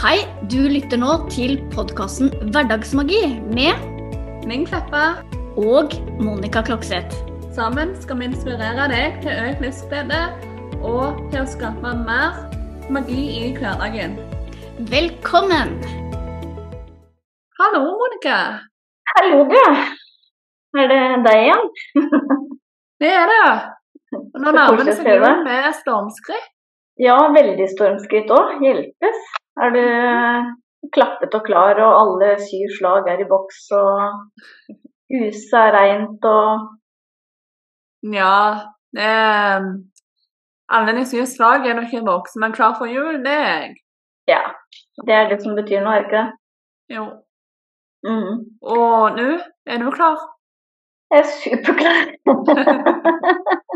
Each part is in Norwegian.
Hei, du lytter nå til podkasten Hverdagsmagi med Ming Kleppa. og Monica Klokseth. Sammen skal vi inspirere deg til økt livsglede og til å skape mer magi i hverdagen. Velkommen! Hallo, Monica. Hallo, du. Er det deg igjen? Det er det. Og Nå nærmer det seg jul med stormskritt. Ja, veldig stormskritt òg. Hjelpes. Er du klappet og klar, og alle syv slag er i boks, og huset er reint og Ja, eh, Alle de syv slag er nok i boks, men klar for jul, det er jeg. Ja. Det er det som betyr noe, er det ikke det? Jo. Mm. Og nå er du klar? Jeg er superklar.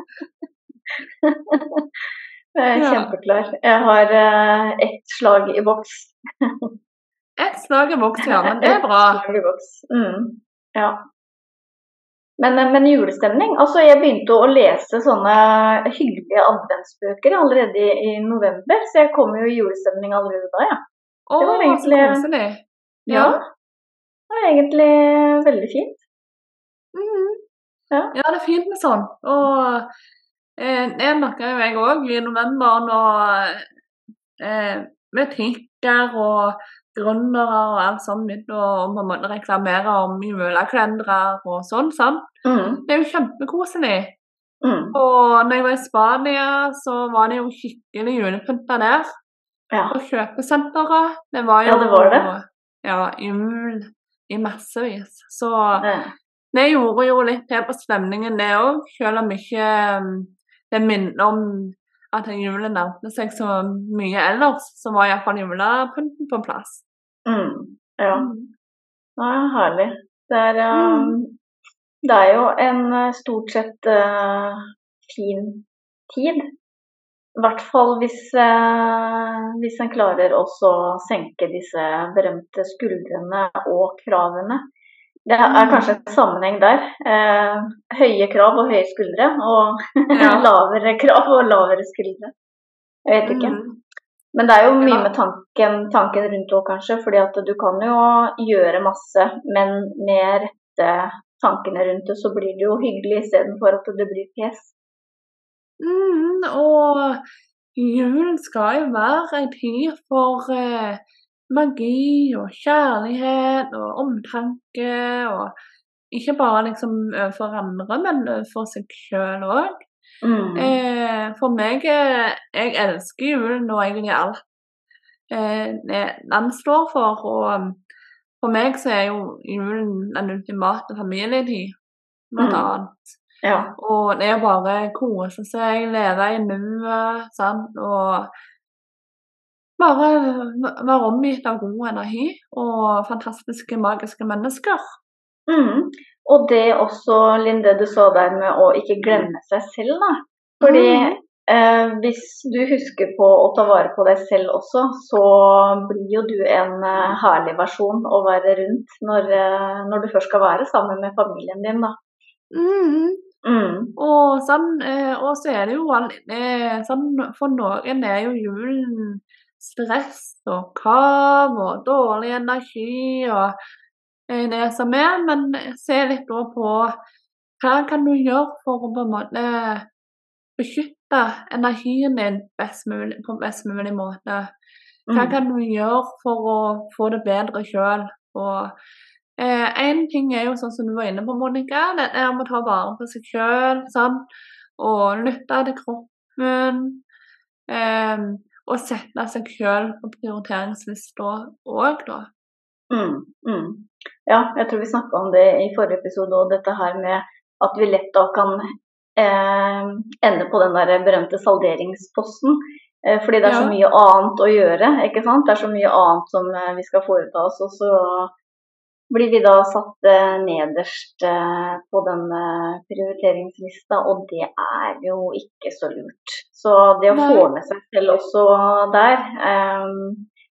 Jeg er Ja. kjempeklar. Jeg har uh, ett slag i boks. Ett slag i boks, ja, men det er bra. Ett slag i boks. Mm. Ja. Men, eh, men julestemning Altså, jeg begynte å lese sånne hyggelige adventsbøker allerede i, i november, så jeg kom jo i julestemning allerede da, ja. Å, Det var så egentlig- koselig. Ja. Det var egentlig veldig fint. Mhm. Ja. ja, det er fint med sånn. Og det merka jo jeg òg i november når eh, butikker og gründere og alt sånt begynte å på en måte reklamere om julekalendere og sånn. sant? Mm. Det er jo kjempekoselig. Mm. Og når jeg var i Spania, så var det jo skikkelig julepynta der. Ja. Og kjøpesenteret. Det var jo Ja, det var det. Ja, jul i massevis. Så det. det gjorde jo litt til på stemningen, det òg. Selv om ikke det minner om at julen nærmer seg så mye ellers, så var iallfall julepynten på plass. Mm. Ja. Mm. Ja, herlig. Det er, Mm. det er jo en eh, stort sett uh, fin tid. I hvert fall hvis, uh, hvis en klarer også å senke disse berømte skuldrene og kravene. Det er kanskje en sammenheng der. Eh, høye krav og høye skuldre, og Ja. lavere krav og lavere skuldre. Jeg vet ikke. Mm. Men det er jo mye med tanken, tanken rundt òg, kanskje. fordi at du kan jo gjøre masse, men med rette tankene rundt det, så blir det jo hyggelig istedenfor at det blir pes. Mm, og julen skal jo være en tid for eh, magi og kjærlighet og omtanke. Og ikke bare liksom overfor andre, men overfor seg sjøl òg. Mm. Eh, for meg eh, Jeg elsker julen og egentlig alt eh, den står for. Og um, for meg så er jo julen den ultimate familietid, blant Mm. annet. Ja. Og det er bare kose seg, leve i nuet, sant. Og bare være omgitt av god energi og fantastiske, magiske mennesker. Mm. Og det også, Linde, du sa der med å ikke glemme seg selv, da. Fordi mm. eh, hvis du husker på å ta vare på deg selv også, så blir jo du en eh, herlig versjon å være rundt når, eh, når du først skal være sammen med familien din, da. Mm. Mm. Og, sånn, eh, og så er det jo eh, sånn For noen er jo julen stress og krav og dårlig energi og eh, det som er, men se litt på hva kan du gjøre for å på en måte beskytte energien din best mulig, på best mulig måte. Hva Mm. kan du gjøre for å få det bedre sjøl? Eh, en ting er jo sånn som du var inne på, Monica, det er om å ta vare på seg sjøl. Og lytte til kroppen. Eh, og sette seg sjøl på prioriteringslista òg, da. Mm. Mm. Ja, jeg tror vi snakka om det i forrige episode òg, dette her med at vi lett da kan eh, ende på den der berømte salderingsposten. Eh, fordi det er så mye annet å gjøre, ikke sant. Det er så mye annet som eh, vi skal foreta oss, og så blir vi da satt nederst eh, på den eh, prioriteringslista, og det er jo ikke så lurt. Så det å Nei. få med seg selv også der um,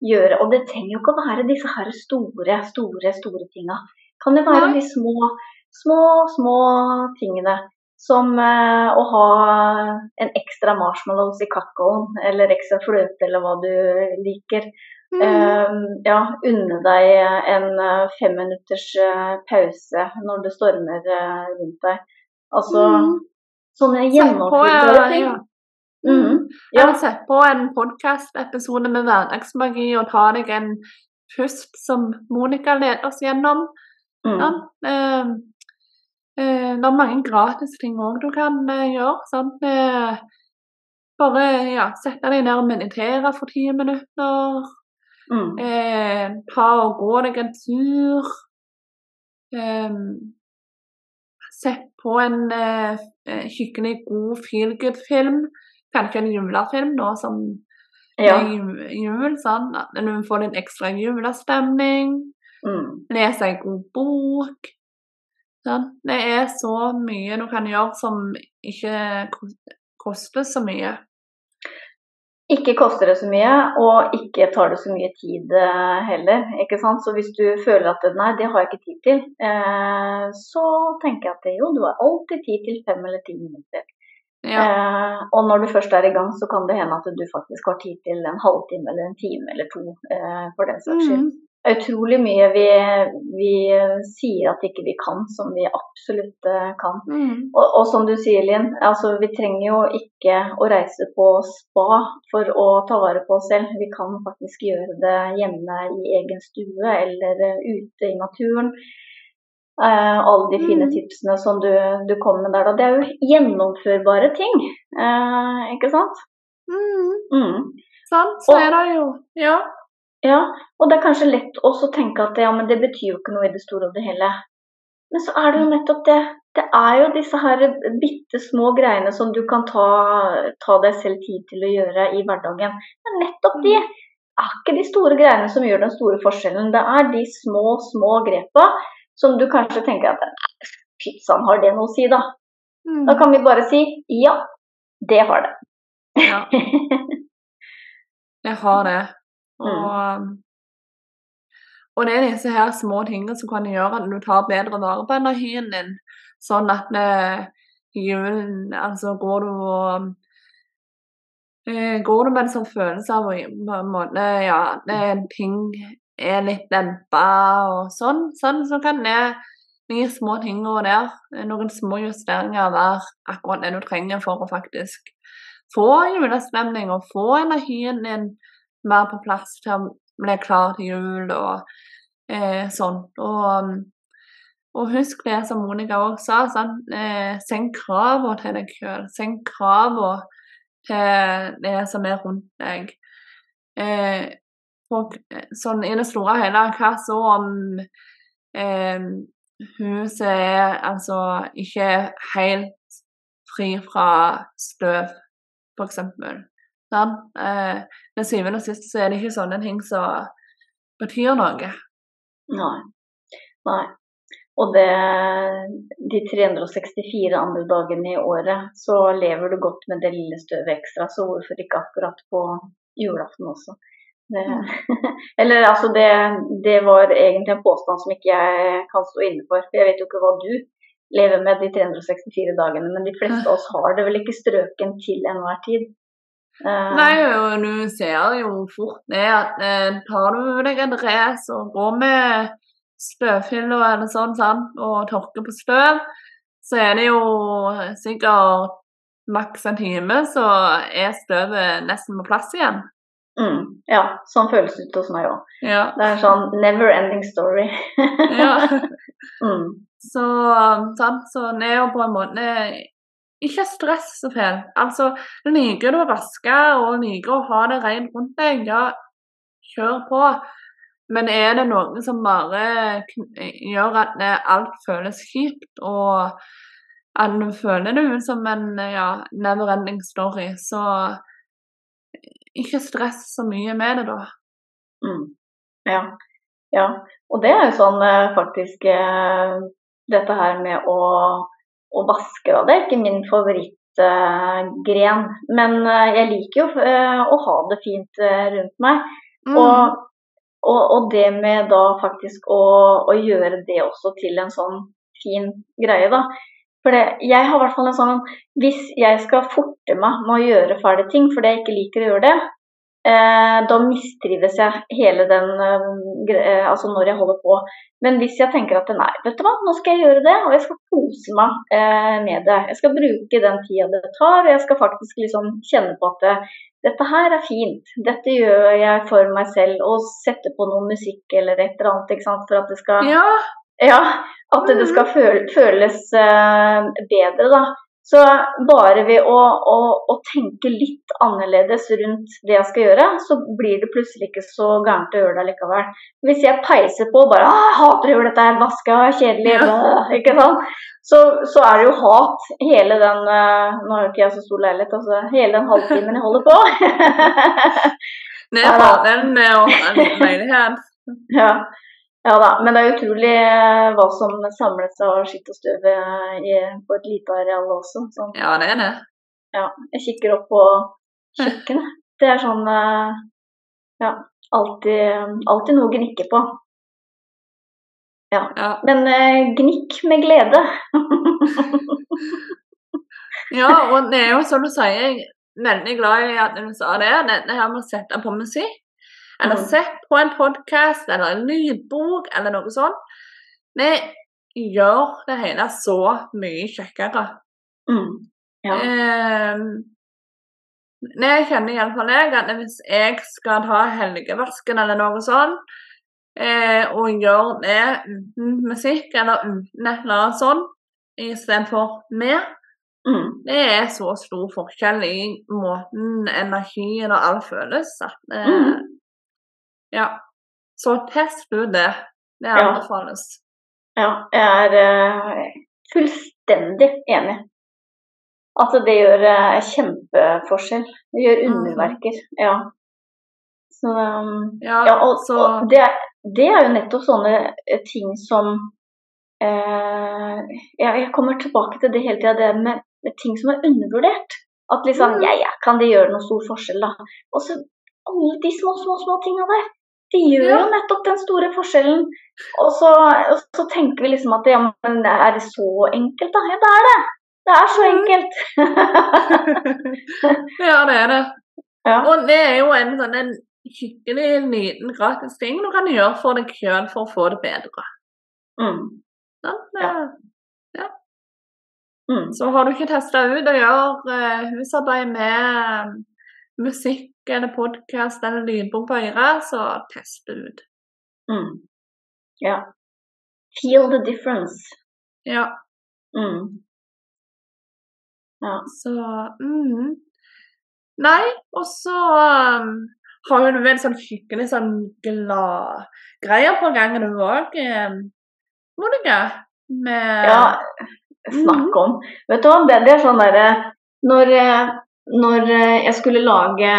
gjøre Og det trenger jo ikke å være disse her store, store, store tinga. Kan det være Nei. de små, små, små tingene som uh, å ha en ekstra marshmallows i kakaoen, eller ekstra fløte, eller hva du liker. Mm. Eh, ja, unne deg en eh, femminutters eh, pause når det stormer eh, rundt deg. Altså Mm. sånne gjennomførbare ting. ja. Mhm. Ja. Eller sett på en podkast-episode med hverdagsmagi og ta deg en pust som Monica leder oss gjennom. Mm. Ja. Eh, eh, det er mange gratis ting òg du kan eh, gjøre. Sant? Eh, bare ja, sette deg ned og meditere for ti minutter. Mm. Eh, ta og gå deg en tur. Eh, sett på en eh, hyggelig, god feel good-film. Kanskje en julefilm da, som Ja. jul. Sånn. At du får en ekstra julestemning. Mm. Lese en god bok. Sånn. Det er så mye du kan gjøre som ikke koster så mye. Ikke koster det så mye, og ikke tar det så mye tid eh, heller. ikke sant? Så hvis du føler at nei, det har jeg ikke tid til, eh, så tenker jeg at jo, du har alltid tid til fem eller ti minutter. Ja. Eh, og når du først er i gang, så kan det hende at du faktisk har tid til en halvtime eller en time eller to, eh, for den saks skyld. Mm. Det er utrolig mye vi, vi sier at ikke vi kan, som vi absolutt eh, kan. Mm. Og, og som du sier, Linn, altså vi trenger jo ikke å reise på spa for å ta vare på oss selv. Vi kan faktisk gjøre det hjemme i egen stue eller eh, ute i naturen. Eh, alle de fine Mm. tipsene som du, du kom med der, da. Det er jo gjennomførbare ting, eh, ikke sant? Mm. Mm. Sant, er det jo Ja. Ja, og det er kanskje lett også å tenke at ja, men det betyr jo ikke noe i det store og det hele. Men så er det jo nettopp det. Det er jo disse her bitte små greiene som du kan ta, ta deg selv tid til å gjøre i hverdagen. Er nettopp de. Er ikke de store greiene som gjør den store forskjellen. Det er de små, små grepa som du kanskje tenker at pizzaen har det noe å si, da. Mm. Da kan vi bare si ja, det har det. Ja, Det har det. Mm. Og, og det er disse her små tingene som kan gjøre at du tar bedre vare på energien din. Sånn at eh, julen Altså går du og eh, Går du med en sånn følelse av at på en måte Ja, ting er litt dempa og sånn, sånn, så kan det de små tingene der, noen små justeringer, være akkurat det du trenger for å faktisk få julestemning og få energien din mer på plass til å bli klar til jul og eh, sånn. Og, og husk det som Monica også sa, sånn, eh, senk kravene til deg sjøl. Senk kravene til det som er rundt deg. Eh, og, sånn i det store og hele, hva så om eh, huset er altså ikke helt fri fra støv, for Sånn? Eh, men syvende og sist så er det ikke sånne ting som betyr noe. Nei. Nei. Og det, de 364 andre dagene i året, så lever du godt med det lille støvet ekstra. Så hvorfor ikke akkurat på julaften også? Det, eller altså, det, det var egentlig en påstand som ikke jeg kan stå inne for. For jeg vet jo ikke hva du lever med de 364 dagene, men de fleste av oss har det vel ikke strøken til enhver tid. Eh, Nei, og du ser jo fort ned at eh, tar du deg en race og går med støvfiller eller sånn, sant, og tørker på støv, så er det jo sikkert maks en time, så er støvet nesten på plass igjen. mm, ja, sånn føles det ut hos meg òg. Ja. Det er en sånn never ending story. ja. mm, Så, sant, så det er jo på en måte ikke stress så fælt. Altså, liker du å vaske og liker å ha det rent rundt deg, ja, kjør på. Men er det noe som bare gjør at alt føles kjipt, og at du føler det ut som en ja, never ending story, så ikke stress så mye med det, da. mm, ja. ja. Og det er jo sånn eh, faktisk eh, Dette her med å, å vaske, da. Det er ikke min favorittgren. men uh, jeg liker jo uh, å ha det fint eh, rundt meg. Mm. Og, og, og det med da faktisk å, å gjøre det også til en sånn fin greie, da. For det, jeg har i hvert fall en sånn Hvis jeg skal forte meg med å gjøre ferdig ting fordi jeg ikke liker å gjøre det, eh, da mistrives jeg hele den eh, eh, Altså når jeg holder på. Men hvis jeg tenker at nei, vet du hva, nå skal jeg gjøre det, og jeg skal kose meg eh, med det. Jeg skal bruke den tida det tar, og jeg skal faktisk liksom kjenne på at det, dette her er fint. Dette gjør jeg for meg selv. Og sette på noe musikk eller et eller annet, ikke sant. For at det skal Ja. ja, at det Mhm. skal føles bedre, da. Så bare ved å, å, å tenke litt annerledes rundt det jeg skal gjøre, så blir det plutselig ikke så gærent å gjøre det likevel. Hvis jeg peiser på og bare «Åh, 'Jeg hater å gjøre dette her, vaska, kjedelig', Ja. bæ», ikke sant? Så, så er det jo hat hele den eh, Nå har jo ikke jeg så stor leilighet, altså hele den halvtimen jeg holder på. Da. med å leilighet. Ja. Ja da, men det er utrolig eh, hva som samles av skitt og støv eh, på et lite areal også. Sånn. Ja, det er det. Ja, jeg kikker opp på kjøkkenet. Det er sånn eh, Ja, alltid, alltid noe å gnikke på. Ja. Men eh, gnikk med glede. ja, og det er jo som du sier, er veldig glad i at du sa det, dette her med å sette på musikk. Eller Mm. sett på en podkast eller en lydbok eller noe sånt. Det gjør det hele så mye kjekkere. Mm. Ja. Eh, jeg kjenner iallfall jeg at hvis jeg skal ta helgevasken eller noe sånt, eh, og gjøre det uten musikk eller uten et eller annet sånt istedenfor med, Mm. det er så stor forskjell i måten energien og alt føles at eh, Mhm. Ja. Så test ut det. Det Ja. anbefales. Ja, jeg er eh, fullstendig enig. Altså, det gjør eh, kjempeforskjell. Det gjør Mhm. underverker. Ja. Så um, Ja, Ja, og, så og det, det er jo nettopp sånne eh, ting som eh, ja, Jeg kommer tilbake til det hele tida, det med, med ting som er undervurdert. At liksom Mm. Ja, ja, kan det gjøre noe stor forskjell, da? Og så alle de små, små, små tinga der. De gjør jo nettopp den store forskjellen. Og så, og så tenker vi liksom at ja, men er det så enkelt, da? Ja, det er det. Det er så Mm. enkelt. Ja, det er det. ja. Og det er jo en sånn en hyggelig liten gratis ting du kan gjøre for deg sjøl for å få det bedre. Mm. Sant? Ja. Mm. Så har du ikke testa ut å gjøre eh, husarbeid med eh, musikk eller podkast eller lydbok på øret, så test det ut. Mm. Ja. Feel the difference. Ja, Mm. Ja. så mm. Nei, og så um, har hun en sånn skikkelig sånn glad greier på gangen du òg, um, Monica. Med ja. Snakk om. Vet du hva, det, det er sånn derre når, eh, når eh, jeg skulle lage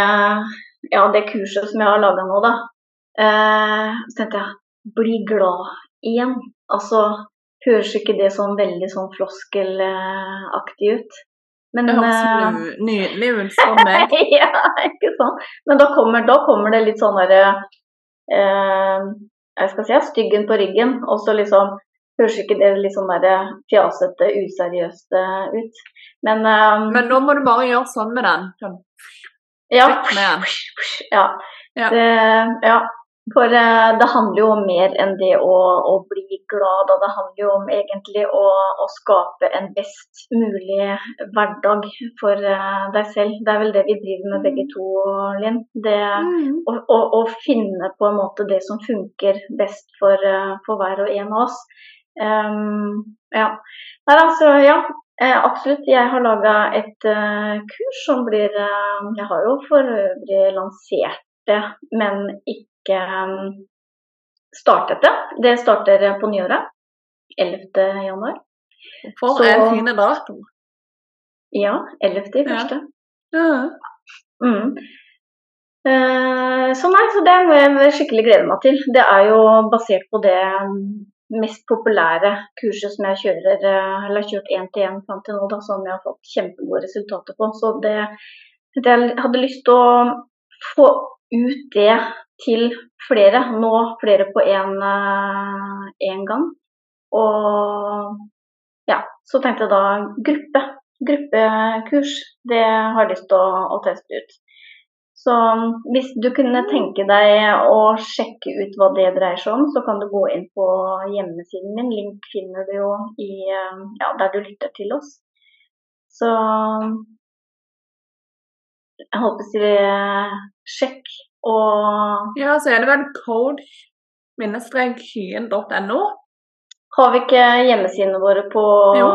ja, det kurset som jeg har laga nå, da, eh, så tenkte jeg bli glad igjen. Altså, høres ikke det sånn veldig sånn floskelaktig ut? Men Det høres eh, nydelig ut for meg. ja, ikke sant. Men da kommer, da kommer det litt sånn derre eh, Jeg skal si styggen på ryggen, og så liksom Høres ikke det litt sånn der fjasete, useriøst eh, ut. Men, um, Men nå må du bare gjøre sånn med den. Sånn. ja, med den. ja. Ja. Det, ja. For uh, det handler jo om mer enn det å, å bli glad. Og Det handler jo om egentlig å, å skape en best mulig hverdag for uh, deg selv. Det er vel det vi driver med begge to, Linn. Det, Mm. å, å, å finne på en måte det som funker best for, uh, for hver og en av oss. Ehm, ja. Nei, altså, ja. eh, absolutt. Jeg har laga et uh, kurs som blir uh, Jeg har jo for øvrig lansert det, men ikke um, startet det. Det starter på nyåret. 11. januar. For en fin dato. Ja, 11. i Ja. første. Ja. Mm. Eh, så nei, så det må jeg skikkelig glede meg til. Det er jo basert på det mm, mest populære kurset som jeg kjører, eh, eller har kjørt én til én fram til nå, da, som jeg har fått kjempegode resultater på. Så det, det jeg hadde lyst til å få ut det til flere, nå flere på én gang. Og ja, så tenkte jeg da gruppe. Gruppekurs. Det har jeg lyst til å, å teste ut. Så hvis du kunne tenke deg å sjekke ut hva det dreier seg om, så kan du gå inn på hjemmesiden min. Link finner du jo i, eh, ja, der du lytter til oss. Så jeg håper å si sjekk og Ja, så er det vel code-hyen.no. Har vi ikke hjemmesidene våre på Jo.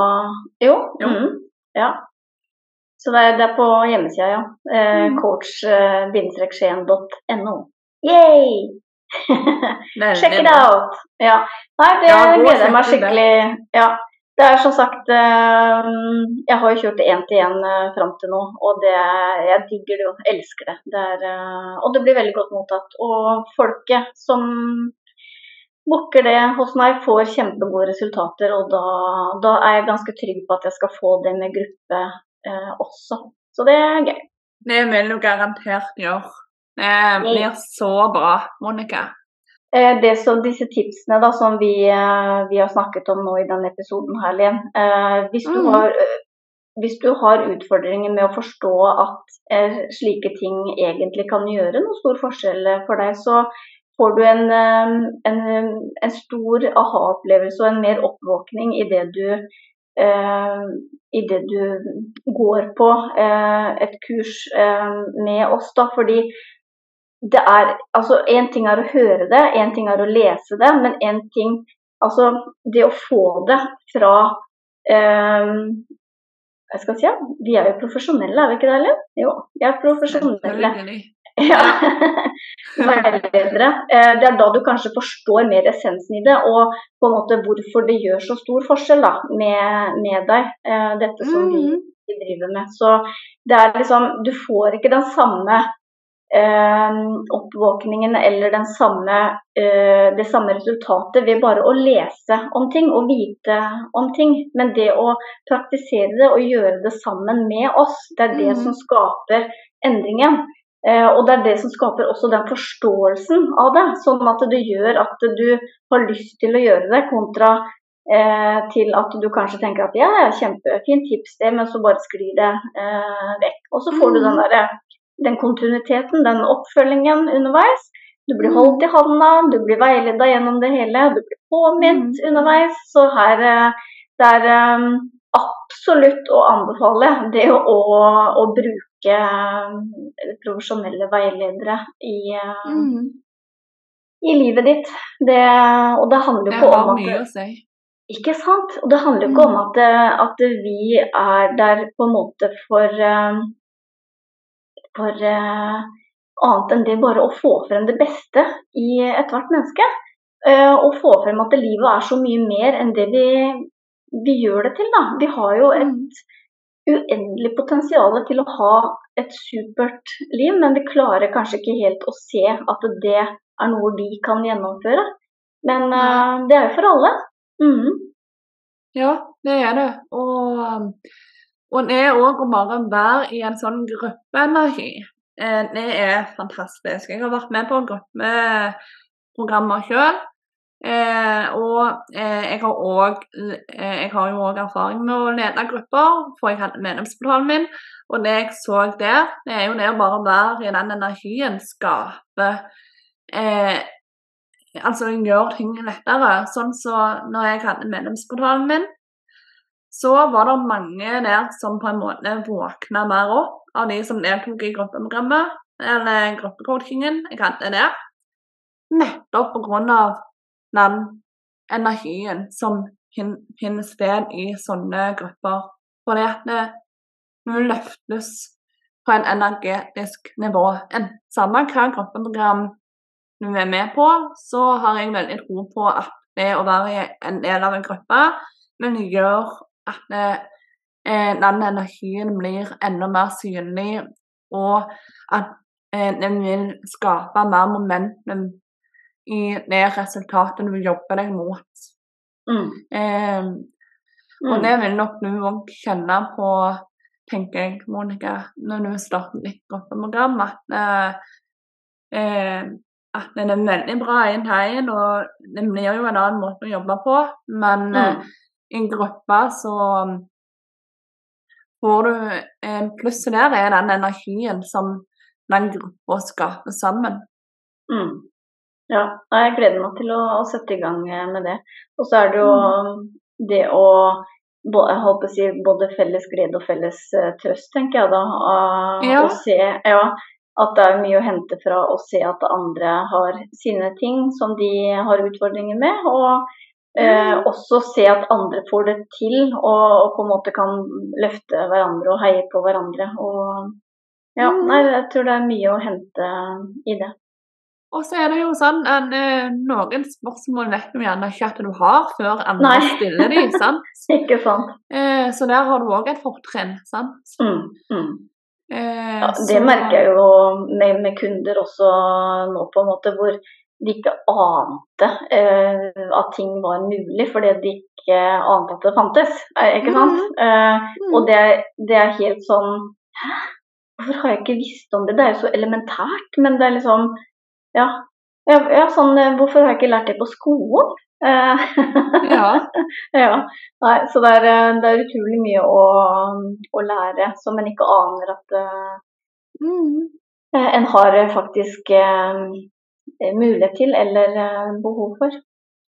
Jo. Jo. Mm, ja. Så det er, det er på hjemmesida, ja. Eh, Mm. Coach-skien.no. Yay! Check it out! Ja. Nei, det Ja, gleder jeg meg skikkelig Ja. Det er som sagt eh, Jeg har jo kjørt det én til én fram til nå, og det, jeg digger det og Elsker det. det er, eh, og det blir veldig godt mottatt. Og folket som booker det hos meg, får kjempegode resultater, og da, da er jeg ganske trygg på at jeg skal få det med gruppe eh, også. Så det er gøy. Det vil du garantert gjøre. Det blir så bra, Monica. Eh, Det som, disse tipsene da, som vi, eh, vi har snakket om nå i denne episoden her, Len. Eh, hvis, du har, eh, hvis du har utfordringer med å forstå at eh, slike ting egentlig kan gjøre noe stor forskjell for deg, så får du en, eh, en, en stor aha-opplevelse og en mer oppvåkning i det du eh, i det du går på eh, et kurs eh, med oss. da, fordi det er altså En ting er å høre det, en ting er å lese det, men en ting Altså det å få det fra eh, Jeg skal si vi er jo profesjonelle, er vi ikke det, eller? Jo, vi er profesjonelle. Ja. Veiledere. Eh, Det er da du kanskje forstår mer essensen i det, og på en måte hvorfor det gjør så stor forskjell da, med, med deg, eh, dette som vi Mhm. vi driver med. Så det er liksom Du får ikke den samme eh, oppvåkningen eller den samme, eh, det samme resultatet ved bare å lese om ting og vite om ting. Men det å praktisere det og gjøre det sammen med oss, det er det Mhm. som skaper endringen. Eh, og det er det som skaper også den forståelsen av det, sånn at det gjør at du har lyst til å gjøre det, kontra eh, til at du kanskje tenker at ja, kjempefint tips det, men så bare sklir det eh, vekk. Og så får du den, Mhm. der, den kontinuiteten, den oppfølgingen underveis. Du blir holdt i handa, du blir veiledet gjennom det hele, du blir påminnet mm. underveis. Så her eh, det er eh, absolutt å anbefale det å, å, å bruke eh, profesjonelle veiledere i, eh, Mhm. i livet ditt. Det, og det handler jo ikke om mye å si. Ikke sant? Og det handler jo ikke om Mm. at, eh, at vi er der på en måte for for uh, annet enn det bare å få frem det beste i ethvert menneske. Uh, og få frem at livet er så mye mer enn det vi, vi gjør det til. Da. Vi har jo et Mm. Uendelig potensial til å ha et supert liv, men vi klarer kanskje ikke helt å se at det er noe vi kan gjennomføre. Men uh, det er jo for alle. Mm. Ja, det er det. Og, og det òg å bare være i en sånn gruppeenergi, eh, det er fantastisk. Jeg har vært med på gruppeprogrammer sjøl. Eh, og eh, jeg har også, eh, Jeg har jo òg erfaring med å lede grupper, for jeg hadde medlemsportalen min. Og det jeg så der, det er jo det å bare være i den energien, skape eh, Altså gjøre ting lettere. Sånn så når jeg hadde medlemsportalen min, så var det mange der som på en måte våkna mer opp av de som deltok i gruppeprogrammet, eller gruppecoachingen jeg hadde der. Nettopp pga. Den energien som fin- finner sted i sånne grupper. Fordi at det, vi løftes på en energetisk nivå. En, samme hva gruppeprogram vi er med på, så har jeg veldig tro på at det å være en del av en gruppe vil gjøre at eh, eh, den energien blir enda mer synlig, og at eh, den vil skape mer momentum i det resultatet du jobber deg mot. Mm. Eh, og det vil nok du òg kjenne på, tenker jeg, Monica, når du starter ditt gruppeprogram, at, eh, eh, at det er veldig bra inn én, og det blir jo en annen måte å jobbe på, men eh, Mm. i gruppa, så um, får du en pluss der er den energien som den gruppa skaper sammen. Mm. Ja, jeg gleder meg til å, å, sette i gang eh, med det. Og så er det jo mm. det å jeg håper å si både felles glede og felles uh, trøst, tenker jeg da. Å ja. Se ja, at det er mye å hente fra å se at andre har sine ting som de har utfordringer med. Og eh, også se at andre får det til og, og, på en måte kan løfte hverandre og heie på hverandre. Og ja, mm. nei, jeg tror det er mye å hente i det. Og så er det jo sånn at eh, noen spørsmål vet du gjerne ikke at du har før andre Nei. stiller de, sant? ikke sant. Eh, så der har du òg et fortrinn, sant? Mm, mm. Eh, Ja, det så- merker jeg jo med, med kunder også nå, på en måte, hvor de ikke ante eh, at ting var mulig fordi de ikke ante at det fantes. eh, Ikke sant? Eh, Mm. og det, det er helt sånn Hæ? Hvorfor har jeg ikke visst om det? Det er jo så elementært. Men det er liksom Ja. ja, ja sånn, eh, hvorfor har jeg ikke lært det på skolen? Eh, Ja. ja. Nei, så det er, eh, det er utrolig mye å, å lære som en ikke aner at Mm. En har faktisk eh, mulighet til eller eh, behov for.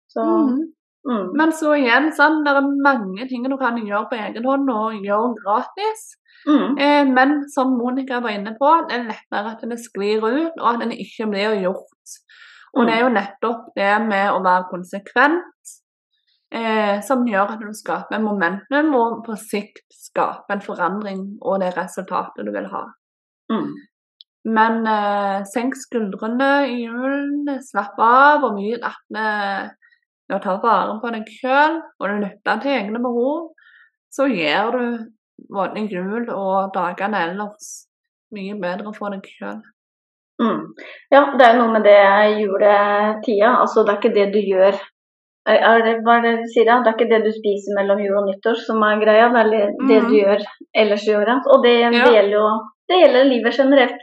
Så Mm. Mm. Men så igjen, sånn, det er mange ting du kan gjøre på egen hånd og gjøre gratis. Mm. Eh, men som Monica var inne på, det er lettere at den sklir ut, og at den ikke blir gjort. Og det er jo nettopp det med å være konsekvent eh, som gjør at du skaper momentum og på sikt skaper en forandring og det resultatet du vil ha. Mm. Men eh, senk skuldrene i julen, slapp av og nyt at ved å ta vare på deg sjøl og du lytter til egne behov, så gjør du både jul og dagene ellers mye bedre for deg sjøl. Mm. Ja, det er noe med det juletida. Altså, det er ikke det du gjør er det, Hva er det du sier? da? Det er ikke det du spiser mellom jul og nyttår som er greia, det er det mm. du gjør ellers i året. Og det, Ja. det gjelder jo det gjelder livet generelt.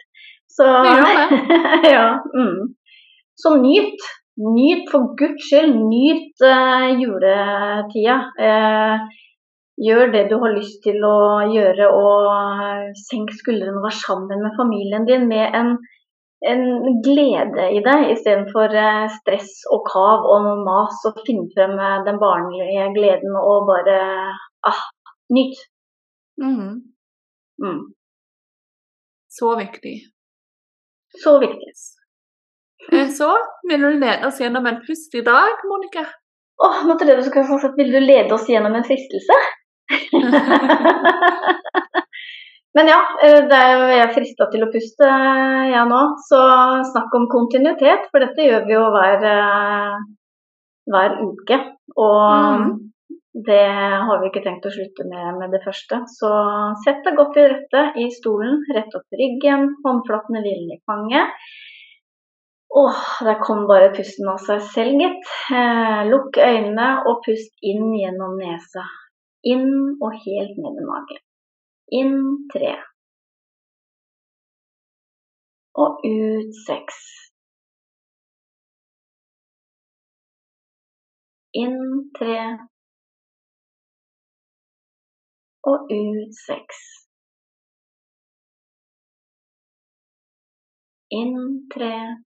Så Det gjør ja. Mm. Så nyt. Nyt for guds skyld. Nyt eh, juletida. Eh, gjør det du har lyst til å gjøre, og senk skuldrene og vær sammen med familien din med en, en glede i det, istedenfor eh, stress og kav og mas. Og finne frem eh, den barnlige gleden og bare ah, nyt. Mm. Mm. Så viktig. Så viktig. Eh, Så vil du lede oss gjennom en pust i dag, Monica? Åh, nå trodde du skulle fortsatt vil du lede oss gjennom en fristelse? Men ja, eh, det er jo jeg frista til å puste, jeg ja, nå. Så snakk om kontinuitet, for dette gjør vi jo hver, eh, hver uke. Og mm. det har vi ikke tenkt å slutte med med det første. Så sett deg godt til rette i stolen, rett opp ryggen, håndflatene hvilende i fanget. Åh, der kom bare pusten av seg selv, gitt. Eh, lukk øynene og pust inn gjennom nesa. Inn og helt ned i magen. Inn tre. Og ut seks. Inn tre. Og ut seks. Inn tre.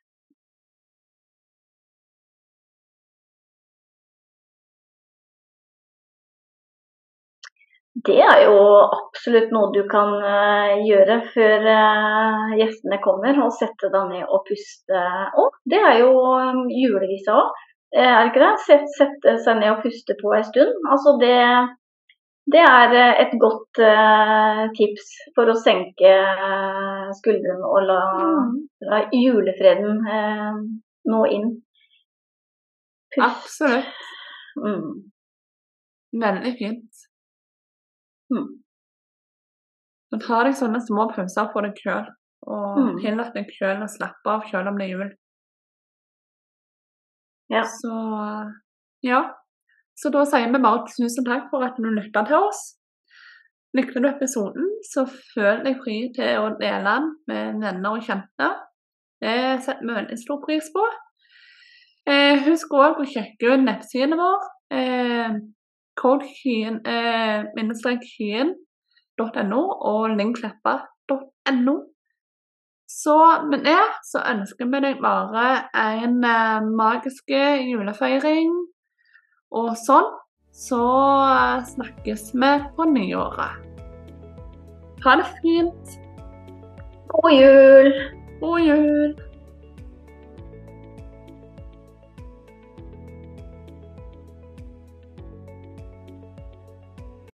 Det er jo absolutt noe du kan eh, gjøre før eh, gjestene kommer, og sette deg ned og puste. òg. det er jo um, julevisa òg, er det ikke det? Sett, sette seg ned og puste på en stund. Altså det, det er eh, et godt eh, tips for å senke eh, skuldrene og la, Mhm. la julefreden eh, nå inn. Pust. Absolutt. Mm. Veldig fint. Mm. Men ta deg sånne små pauser på deg sjøl, og Mm. tillat deg sjøl å slappe av sjøl om det er jul. Ja. Så ja. Så da sier vi bare tusen takk for at du lytta til oss. Likte du episoden, så føl deg fri til å dele den med venner og kjente. Det setter vi veldig stor pris på. Eh, husk òg å sjekke ut nettsiden vår. Eh, Codekyen eh, og linkkleppa.no. Så med det så ønsker vi deg bare en eh, magisk julefeiring og sånn. Så eh, snakkes vi på nyåret. Ha det fint. God jul! God jul!